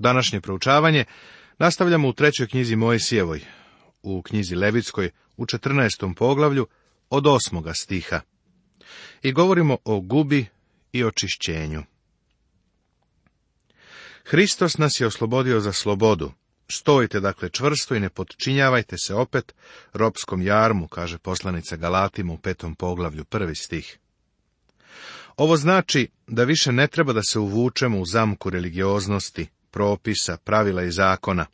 Današnje proučavanje nastavljamo u trećoj knjizi Moje sjevoj, u knjizi Levitskoj, u 14. poglavlju, od osmoga stiha. I govorimo o gubi i očišćenju. Hristos nas je oslobodio za slobodu. Stojite dakle čvrsto i ne podčinjavajte se opet ropskom jarmu, kaže poslanica Galatima u petom poglavlju, prvi stih. Ovo znači da više ne treba da se uvučemo u zamku religioznosti, propisa, pravila i zakona.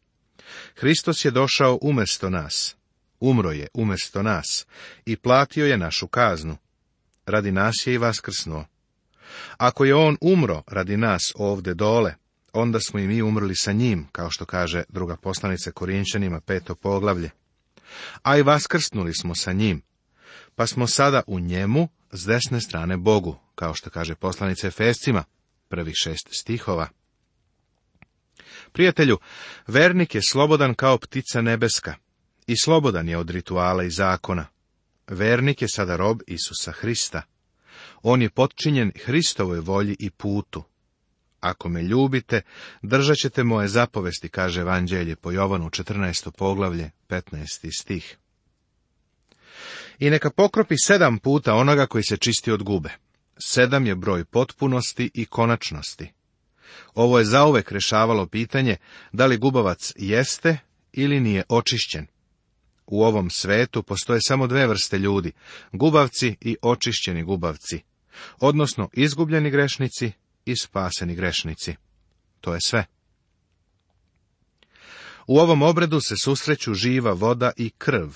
Hristos je došao umjesto nas, umro je umjesto nas i platio je našu kaznu. Radi nas je i vaskrsnuo. Ako je on umro radi nas ovde dole, onda smo i mi umrli sa njim, kao što kaže druga poslanica Korinčanima, peto poglavlje. A i vaskrsnuli smo sa njim, pa smo sada u njemu s desne strane Bogu, kao što kaže poslanica fescima prvih šest stihova. Prijatelju, vernik je slobodan kao ptica nebeska i slobodan je od rituala i zakona. Vernik je sada rob Isusa Hrista. On je potčinjen Hristovoj volji i putu. Ako me ljubite, držat ćete moje zapovesti, kaže Evanđelje po Jovanu 14. poglavlje 15. stih. I neka pokropi sedam puta onoga koji se čisti od gube. Sedam je broj potpunosti i konačnosti. Ovo je zauvek rešavalo pitanje da li gubavac jeste ili nije očišćen. U ovom svetu postoje samo dve vrste ljudi, gubavci i očišćeni gubavci, odnosno izgubljeni grešnici i spaseni grešnici. To je sve. U ovom obredu se susreću živa voda i krv.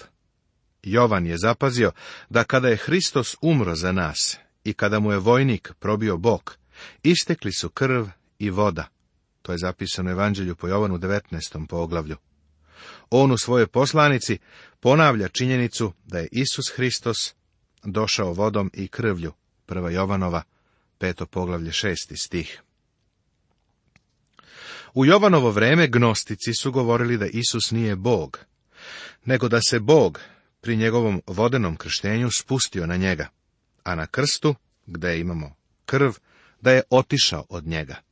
Jovan je zapazio da kada je Hristos umro za nas i kada mu je vojnik probio bok, istekli su krv i voda. To je zapisano u Evanđelju po Jovanu 19. poglavlju. On u svojoj poslanici ponavlja činjenicu da je Isus Hristos došao vodom i krvlju. Prva Jovanova, peto poglavlje šesti stih. U Jovanovo vreme gnostici su govorili da Isus nije Bog, nego da se Bog pri njegovom vodenom krštenju spustio na njega, a na krstu, gde imamo krv, da je otišao od njega.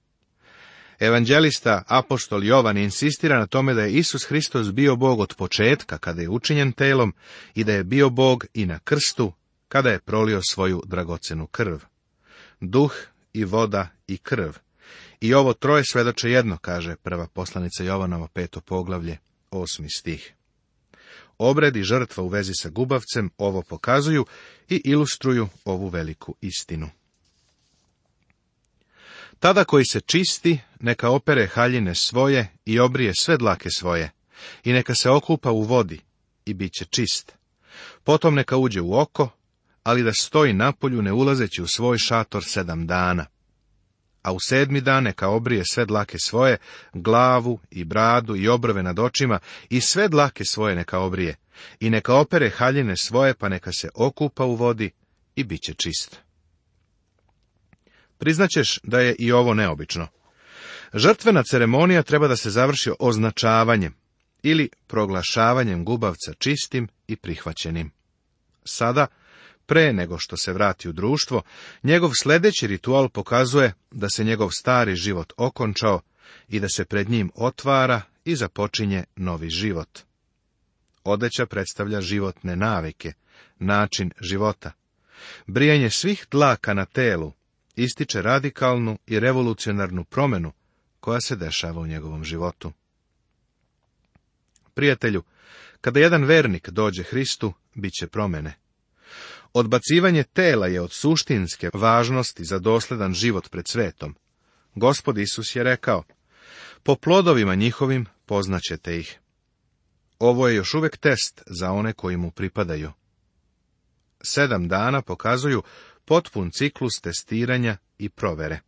Evanđelista apostol Jovan insistira na tome da je Isus Hristos bio Bog od početka kada je učinjen telom i da je bio Bog i na krstu kada je prolio svoju dragocenu krv. Duh i voda i krv. I ovo troje svedoče jedno, kaže prva poslanica Jovanova peto poglavlje, osmi stih. Obred i žrtva u vezi sa gubavcem ovo pokazuju i ilustruju ovu veliku istinu. Tada koji se čisti, neka opere haljine svoje i obrije sve dlake svoje, i neka se okupa u vodi, i bit će čist. Potom neka uđe u oko, ali da stoji napolju ne ulazeći u svoj šator sedam dana. A u sedmi dan neka obrije sve dlake svoje, glavu i bradu i obrve nad očima, i sve dlake svoje neka obrije, i neka opere haljine svoje, pa neka se okupa u vodi, i bit će čist. Priznaćeš da je i ovo neobično. Žrtvena ceremonija treba da se završi označavanjem ili proglašavanjem gubavca čistim i prihvaćenim. Sada, pre nego što se vrati u društvo, njegov sljedeći ritual pokazuje da se njegov stari život okončao i da se pred njim otvara i započinje novi život. Odeća predstavlja životne navike, način života. Brijanje svih dlaka na telu, ističe radikalnu i revolucionarnu promenu koja se dešava u njegovom životu. Prijatelju, kada jedan vernik dođe Hristu, bit će promene. Odbacivanje tela je od suštinske važnosti za dosledan život pred svetom. Gospod Isus je rekao, po plodovima njihovim poznaćete ih. Ovo je još uvek test za one koji mu pripadaju. Sedam dana pokazuju potpun ciklus testiranja i provere.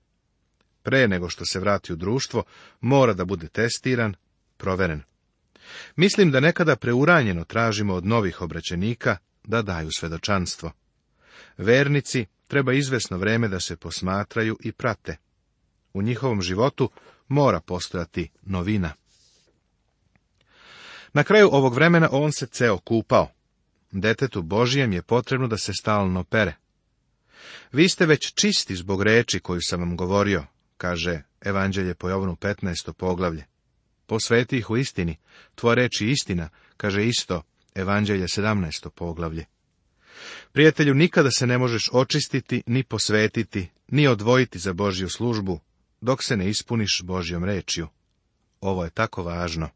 Pre nego što se vrati u društvo, mora da bude testiran, proveren. Mislim da nekada preuranjeno tražimo od novih obraćenika da daju svedočanstvo. Vernici treba izvesno vreme da se posmatraju i prate. U njihovom životu mora postojati novina. Na kraju ovog vremena on se ceo kupao. Detetu Božijem je potrebno da se stalno pere. Vi ste već čisti zbog reči koju sam vam govorio, kaže Evanđelje po Jovnu 15. poglavlje. Posveti ih u istini, tvoja reč je istina, kaže isto Evanđelje 17. poglavlje. Prijatelju, nikada se ne možeš očistiti, ni posvetiti, ni odvojiti za Božju službu, dok se ne ispuniš Božjom rečju. Ovo je tako važno.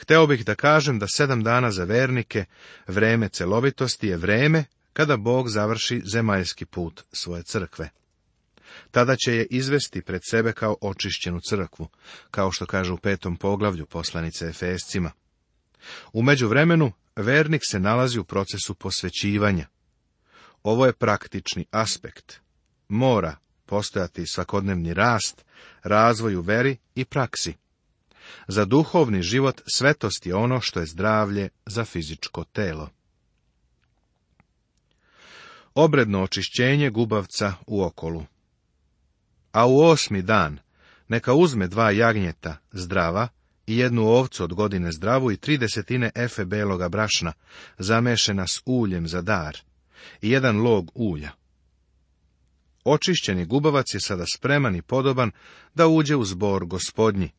Hteo bih da kažem da sedam dana za vernike, vreme celovitosti je vreme kada Bog završi zemaljski put svoje crkve. Tada će je izvesti pred sebe kao očišćenu crkvu, kao što kaže u petom poglavlju poslanice Efescima. U međuvremenu, vernik se nalazi u procesu posvećivanja. Ovo je praktični aspekt. Mora postojati svakodnevni rast, razvoj u veri i praksi. Za duhovni život svetost je ono što je zdravlje za fizičko telo obredno očišćenje gubavca u okolu. A u osmi dan neka uzme dva jagnjeta zdrava i jednu ovcu od godine zdravu i tri desetine efe beloga brašna, zamešena s uljem za dar, i jedan log ulja. Očišćeni gubavac je sada spreman i podoban da uđe u zbor gospodnji,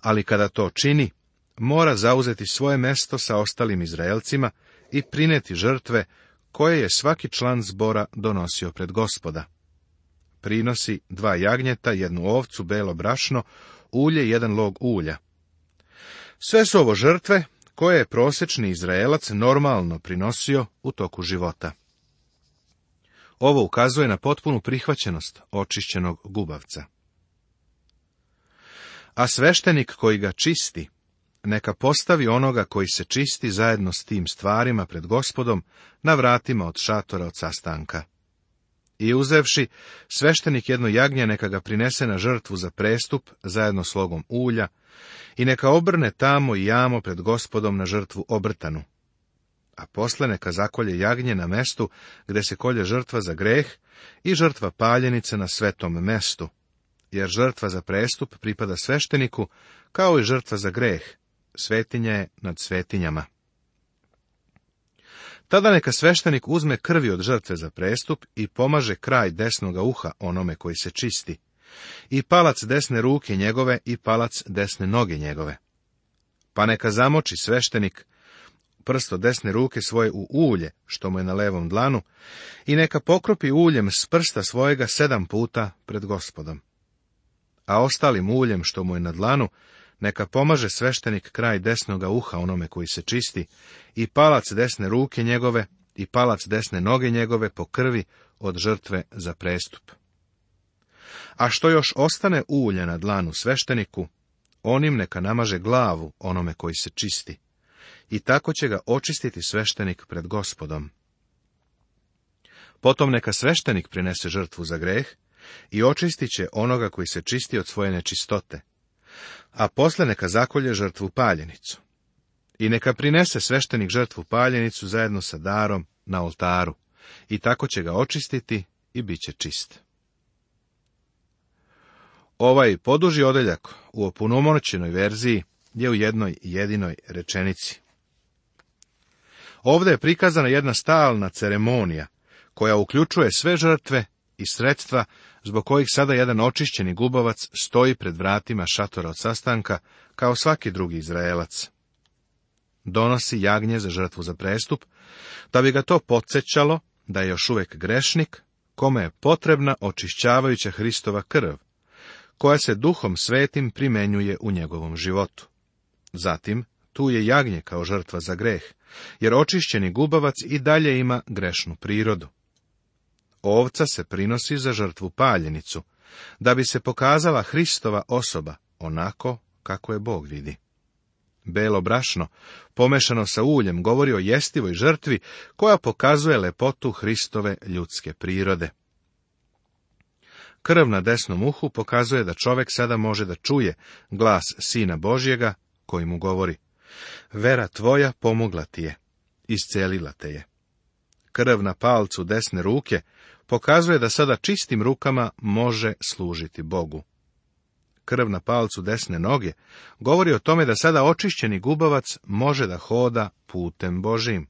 ali kada to čini, mora zauzeti svoje mesto sa ostalim Izraelcima i prineti žrtve koje je svaki član zbora donosio pred gospoda. Prinosi dva jagnjeta, jednu ovcu, belo brašno, ulje, i jedan log ulja. Sve su ovo žrtve koje je prosečni Izraelac normalno prinosio u toku života. Ovo ukazuje na potpunu prihvaćenost očišćenog gubavca. A sveštenik koji ga čisti, neka postavi onoga koji se čisti zajedno s tim stvarima pred gospodom na vratima od šatora od sastanka. I uzevši, sveštenik jedno jagnje neka ga prinese na žrtvu za prestup zajedno s logom ulja i neka obrne tamo i jamo pred gospodom na žrtvu obrtanu. A posle neka zakolje jagnje na mestu gde se kolje žrtva za greh i žrtva paljenice na svetom mestu, jer žrtva za prestup pripada svešteniku kao i žrtva za greh, svetinja je nad svetinjama. Tada neka sveštenik uzme krvi od žrtve za prestup i pomaže kraj desnoga uha onome koji se čisti, i palac desne ruke njegove i palac desne noge njegove. Pa neka zamoči sveštenik prsto desne ruke svoje u ulje, što mu je na levom dlanu, i neka pokropi uljem s prsta svojega sedam puta pred gospodom. A ostalim uljem, što mu je na dlanu, neka pomaže sveštenik kraj desnoga uha onome koji se čisti, i palac desne ruke njegove, i palac desne noge njegove po krvi od žrtve za prestup. A što još ostane ulje na dlanu svešteniku, onim neka namaže glavu onome koji se čisti, i tako će ga očistiti sveštenik pred gospodom. Potom neka sveštenik prinese žrtvu za greh i očistit će onoga koji se čisti od svoje nečistote, a posle neka zakolje žrtvu paljenicu. I neka prinese sveštenik žrtvu paljenicu zajedno sa darom na oltaru, i tako će ga očistiti i bit će čist. Ovaj poduži odeljak u opunomoćenoj verziji je u jednoj jedinoj rečenici. Ovdje je prikazana jedna stalna ceremonija koja uključuje sve žrtve i sredstva zbog kojih sada jedan očišćeni gubavac stoji pred vratima šatora od sastanka, kao svaki drugi Izraelac. Donosi jagnje za žrtvu za prestup, da bi ga to podsjećalo da je još uvijek grešnik, kome je potrebna očišćavajuća Hristova krv, koja se duhom svetim primenjuje u njegovom životu. Zatim, tu je jagnje kao žrtva za greh, jer očišćeni gubavac i dalje ima grešnu prirodu ovca se prinosi za žrtvu paljenicu, da bi se pokazala Hristova osoba onako kako je Bog vidi. Belo brašno, pomešano sa uljem, govori o jestivoj žrtvi koja pokazuje lepotu Hristove ljudske prirode. Krv na desnom uhu pokazuje da čovek sada može da čuje glas Sina Božjega koji mu govori Vera tvoja pomogla ti je, iscelila te je. Krv na palcu desne ruke pokazuje da sada čistim rukama može služiti Bogu. Krv na palcu desne noge govori o tome da sada očišćeni gubavac može da hoda putem Božim.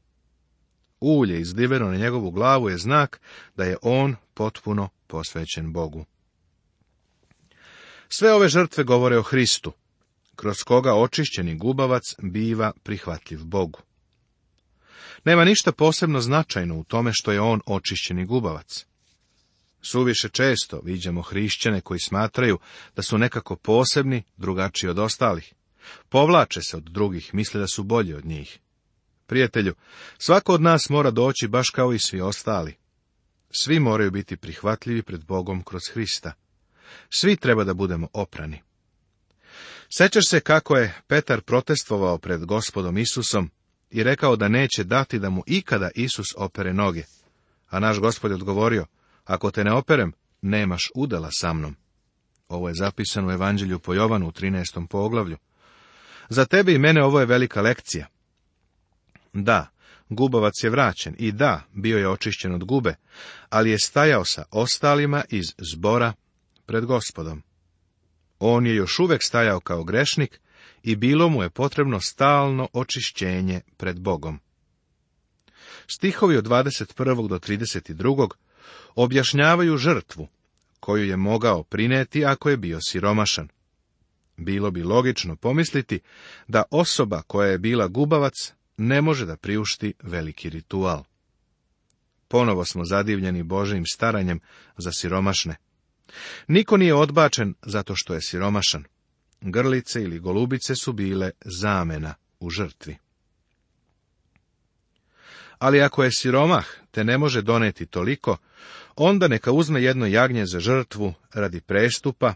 Ulje izliveno na njegovu glavu je znak da je on potpuno posvećen Bogu. Sve ove žrtve govore o Hristu, kroz koga očišćeni gubavac biva prihvatljiv Bogu. Nema ništa posebno značajno u tome što je on očišćeni gubavac. Suviše često viđamo hrišćane koji smatraju da su nekako posebni, drugačiji od ostalih. Povlače se od drugih, misle da su bolji od njih. Prijatelju, svako od nas mora doći baš kao i svi ostali. Svi moraju biti prihvatljivi pred Bogom kroz Hrista. Svi treba da budemo oprani. Sećaš se kako je Petar protestovao pred gospodom Isusom i rekao da neće dati da mu ikada Isus opere noge. A naš gospod je odgovorio, ako te ne operem, nemaš udala sa mnom. Ovo je zapisano u Evanđelju po Jovanu u 13. poglavlju. Za tebe i mene ovo je velika lekcija. Da, gubavac je vraćen i da, bio je očišćen od gube, ali je stajao sa ostalima iz zbora pred gospodom. On je još uvek stajao kao grešnik, i bilo mu je potrebno stalno očišćenje pred Bogom. Stihovi od 21. do 32. objašnjavaju žrtvu, koju je mogao prineti ako je bio siromašan. Bilo bi logično pomisliti da osoba koja je bila gubavac ne može da priušti veliki ritual. Ponovo smo zadivljeni Božijim staranjem za siromašne. Niko nije odbačen zato što je siromašan grlice ili golubice su bile zamena u žrtvi. Ali ako je siromah, te ne može doneti toliko, onda neka uzme jedno jagnje za žrtvu radi prestupa,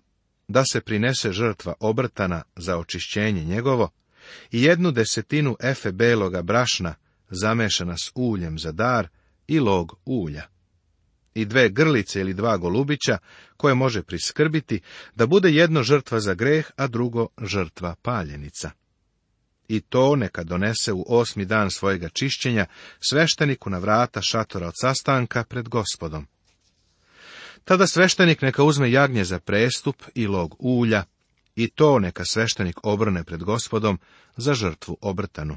da se prinese žrtva obrtana za očišćenje njegovo, i jednu desetinu efe beloga brašna, zamešana s uljem za dar i log ulja i dve grlice ili dva golubića, koje može priskrbiti, da bude jedno žrtva za greh, a drugo žrtva paljenica. I to neka donese u osmi dan svojega čišćenja svešteniku na vrata šatora od sastanka pred gospodom. Tada sveštenik neka uzme jagnje za prestup i log ulja, i to neka sveštenik obrne pred gospodom za žrtvu obrtanu.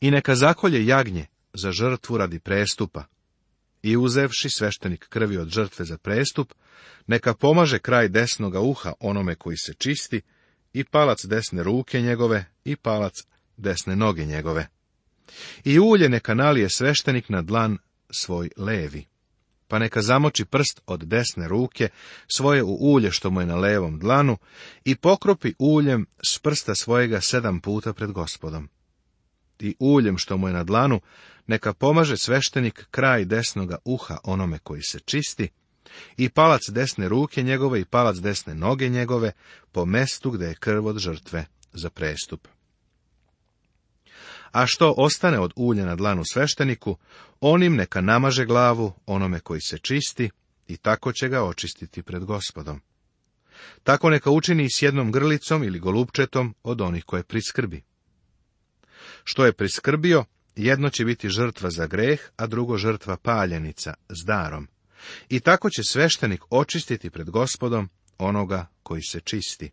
I neka zakolje jagnje za žrtvu radi prestupa, i uzevši sveštenik krvi od žrtve za prestup, neka pomaže kraj desnoga uha onome koji se čisti, i palac desne ruke njegove, i palac desne noge njegove. I ulje neka nalije sveštenik na dlan svoj levi, pa neka zamoči prst od desne ruke svoje u ulje što mu je na levom dlanu, i pokropi uljem s prsta svojega sedam puta pred gospodom i uljem što mu je na dlanu, neka pomaže sveštenik kraj desnoga uha onome koji se čisti, i palac desne ruke njegove i palac desne noge njegove, po mestu gde je krv od žrtve za prestup. A što ostane od ulja na dlanu svešteniku, onim neka namaže glavu onome koji se čisti, i tako će ga očistiti pred gospodom. Tako neka učini s jednom grlicom ili golupčetom od onih koje priskrbi što je priskrbio, jedno će biti žrtva za greh, a drugo žrtva paljenica s darom. I tako će sveštenik očistiti pred gospodom onoga koji se čisti.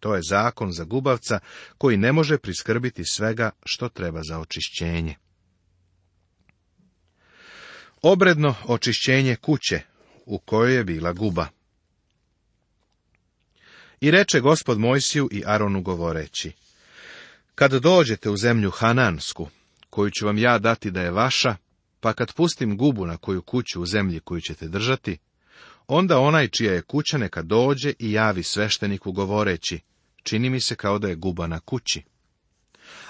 To je zakon za gubavca koji ne može priskrbiti svega što treba za očišćenje. Obredno očišćenje kuće u kojoj je bila guba. I reče gospod Mojsiju i Aronu govoreći, kad dođete u zemlju Hanansku, koju ću vam ja dati da je vaša, pa kad pustim gubu na koju kuću u zemlji koju ćete držati, onda onaj čija je kuća neka dođe i javi svešteniku govoreći, čini mi se kao da je guba na kući.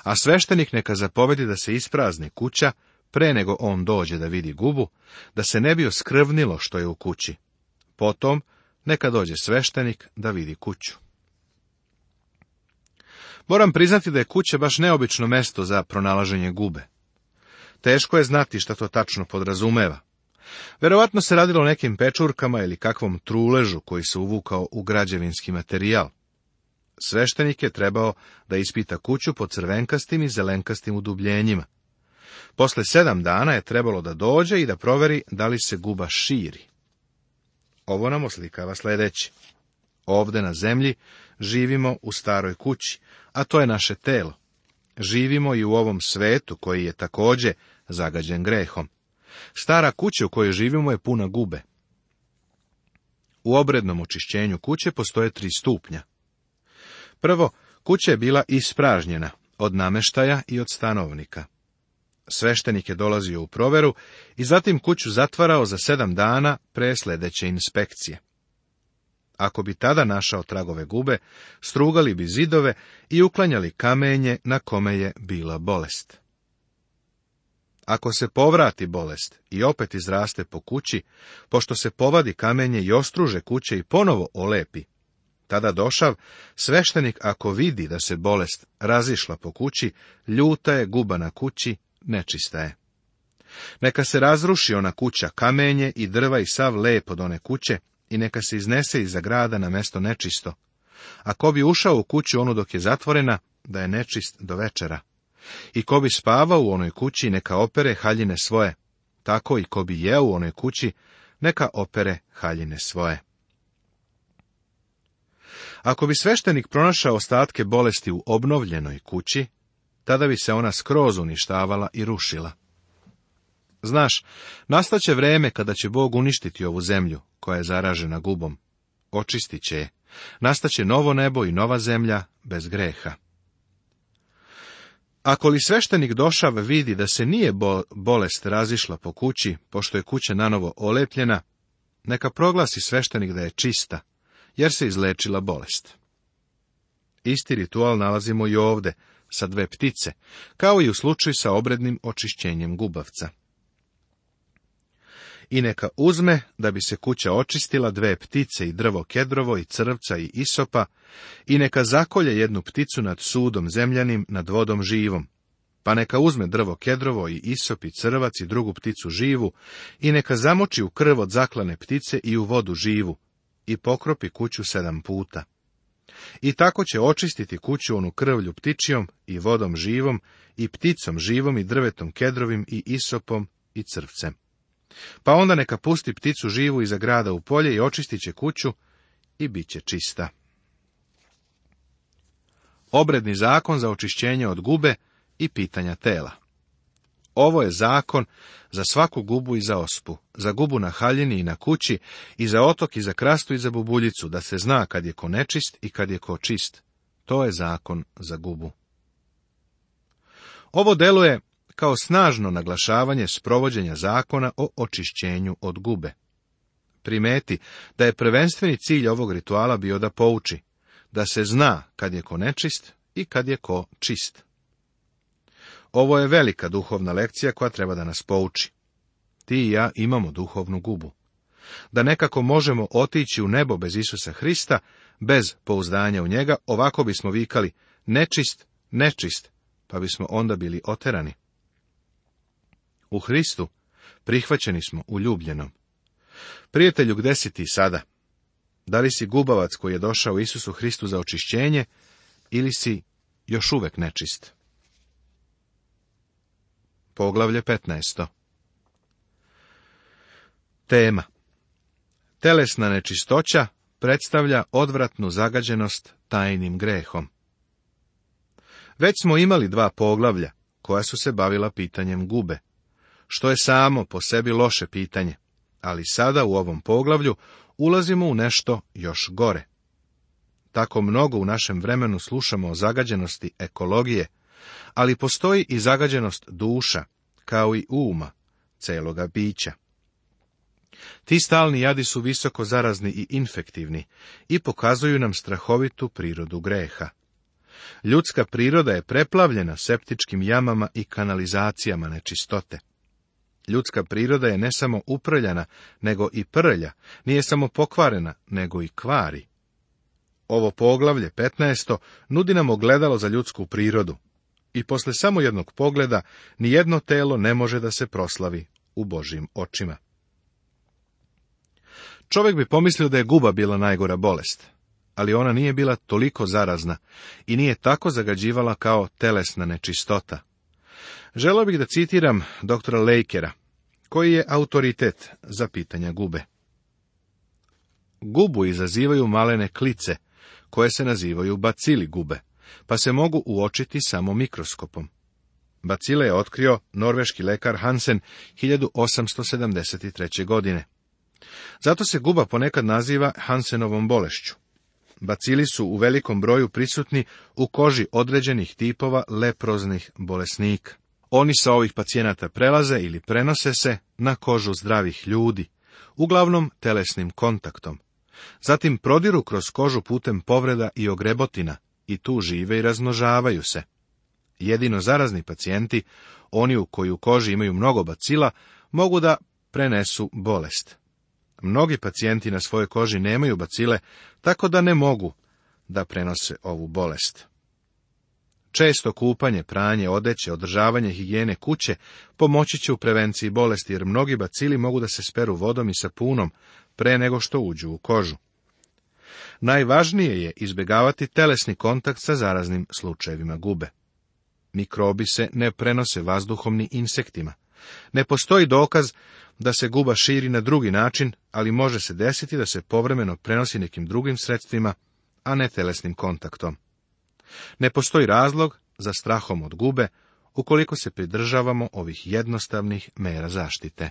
A sveštenik neka zapovedi da se isprazni kuća, pre nego on dođe da vidi gubu, da se ne bi oskrvnilo što je u kući. Potom neka dođe sveštenik da vidi kuću. Moram priznati da je kuća baš neobično mesto za pronalaženje gube. Teško je znati šta to tačno podrazumeva. Verovatno se radilo o nekim pečurkama ili kakvom truležu koji se uvukao u građevinski materijal. Sveštenik je trebao da ispita kuću po crvenkastim i zelenkastim udubljenjima. Posle sedam dana je trebalo da dođe i da proveri da li se guba širi. Ovo nam oslikava sledeće. Ovde na zemlji živimo u staroj kući, a to je naše telo. Živimo i u ovom svetu koji je također zagađen grehom. Stara kuća u kojoj živimo je puna gube. U obrednom očišćenju kuće postoje tri stupnja. Prvo, kuća je bila ispražnjena od nameštaja i od stanovnika. Sveštenik je dolazio u proveru i zatim kuću zatvarao za sedam dana pre sljedeće inspekcije. Ako bi tada našao tragove gube, strugali bi zidove i uklanjali kamenje na kome je bila bolest. Ako se povrati bolest i opet izraste po kući, pošto se povadi kamenje i ostruže kuće i ponovo olepi, tada došav sveštenik ako vidi da se bolest razišla po kući, ljuta je guba na kući, nečista je. Neka se razruši ona kuća kamenje i drva i sav lep od one kuće, i neka se iznese iza grada na mesto nečisto. A ko bi ušao u kuću onu dok je zatvorena, da je nečist do večera. I ko bi spavao u onoj kući, neka opere haljine svoje. Tako i ko bi jeo u onoj kući, neka opere haljine svoje. Ako bi sveštenik pronašao ostatke bolesti u obnovljenoj kući, tada bi se ona skroz uništavala i rušila. Znaš, nastaće vreme kada će Bog uništiti ovu zemlju, koja je zaražena gubom. Očistit će je. Nastaće novo nebo i nova zemlja, bez greha. Ako li sveštenik došav vidi da se nije bolest razišla po kući, pošto je kuća nanovo olepljena, neka proglasi sveštenik da je čista, jer se izlečila bolest. Isti ritual nalazimo i ovde, sa dve ptice, kao i u slučaju sa obrednim očišćenjem gubavca i neka uzme, da bi se kuća očistila, dve ptice i drvo kedrovo i crvca i isopa, i neka zakolje jednu pticu nad sudom zemljanim, nad vodom živom. Pa neka uzme drvo kedrovo i isop i crvac i drugu pticu živu, i neka zamoči u krv od zaklane ptice i u vodu živu, i pokropi kuću sedam puta. I tako će očistiti kuću onu krvlju ptičijom i vodom živom, i pticom živom i drvetom kedrovim i isopom i crvcem. Pa onda neka pusti pticu živu iza grada u polje i očistit će kuću i bit će čista. Obredni zakon za očišćenje od gube i pitanja tela. Ovo je zakon za svaku gubu i za ospu, za gubu na haljini i na kući, i za otok i za krastu i za bubuljicu, da se zna kad je ko nečist i kad je ko čist. To je zakon za gubu. Ovo deluje kao snažno naglašavanje sprovođenja zakona o očišćenju od gube. Primeti da je prvenstveni cilj ovog rituala bio da pouči, da se zna kad je ko nečist i kad je ko čist. Ovo je velika duhovna lekcija koja treba da nas pouči. Ti i ja imamo duhovnu gubu. Da nekako možemo otići u nebo bez Isusa Hrista, bez pouzdanja u njega, ovako bismo vikali nečist, nečist, pa bismo onda bili oterani. U Hristu prihvaćeni smo u ljubljenom. Prijatelju, gde si ti sada? Da li si gubavac koji je došao Isusu Hristu za očišćenje ili si još uvek nečist? Poglavlje 15. Tema Telesna nečistoća predstavlja odvratnu zagađenost tajnim grehom. Već smo imali dva poglavlja koja su se bavila pitanjem gube što je samo po sebi loše pitanje, ali sada u ovom poglavlju ulazimo u nešto još gore. Tako mnogo u našem vremenu slušamo o zagađenosti ekologije, ali postoji i zagađenost duša, kao i uma, celoga bića. Ti stalni jadi su visoko zarazni i infektivni i pokazuju nam strahovitu prirodu greha. Ljudska priroda je preplavljena septičkim jamama i kanalizacijama nečistote. Ljudska priroda je ne samo uprljana, nego i prlja, nije samo pokvarena, nego i kvari. Ovo poglavlje, 15. nudi nam ogledalo za ljudsku prirodu. I posle samo jednog pogleda, ni jedno telo ne može da se proslavi u Božim očima. Čovek bi pomislio da je guba bila najgora bolest, ali ona nije bila toliko zarazna i nije tako zagađivala kao telesna nečistota. Želio bih da citiram doktora Lejkera, koji je autoritet za pitanja gube. Gubu izazivaju malene klice, koje se nazivaju bacili gube, pa se mogu uočiti samo mikroskopom. Bacile je otkrio norveški lekar Hansen 1873. godine. Zato se guba ponekad naziva Hansenovom bolešću. Bacili su u velikom broju prisutni u koži određenih tipova leproznih bolesnika. Oni sa ovih pacijenata prelaze ili prenose se na kožu zdravih ljudi, uglavnom telesnim kontaktom. Zatim prodiru kroz kožu putem povreda i ogrebotina i tu žive i razmnožavaju se. Jedino zarazni pacijenti, oni u koju koži imaju mnogo bacila, mogu da prenesu bolest. Mnogi pacijenti na svojoj koži nemaju bacile, tako da ne mogu da prenose ovu bolest. Često kupanje, pranje, odeće, održavanje higijene kuće pomoći će u prevenciji bolesti, jer mnogi bacili mogu da se speru vodom i sapunom pre nego što uđu u kožu. Najvažnije je izbjegavati telesni kontakt sa zaraznim slučajevima gube. Mikrobi se ne prenose vazduhom ni insektima. Ne postoji dokaz da se guba širi na drugi način, ali može se desiti da se povremeno prenosi nekim drugim sredstvima, a ne telesnim kontaktom. Ne postoji razlog za strahom od gube, ukoliko se pridržavamo ovih jednostavnih mera zaštite.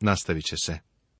Nastavit će se.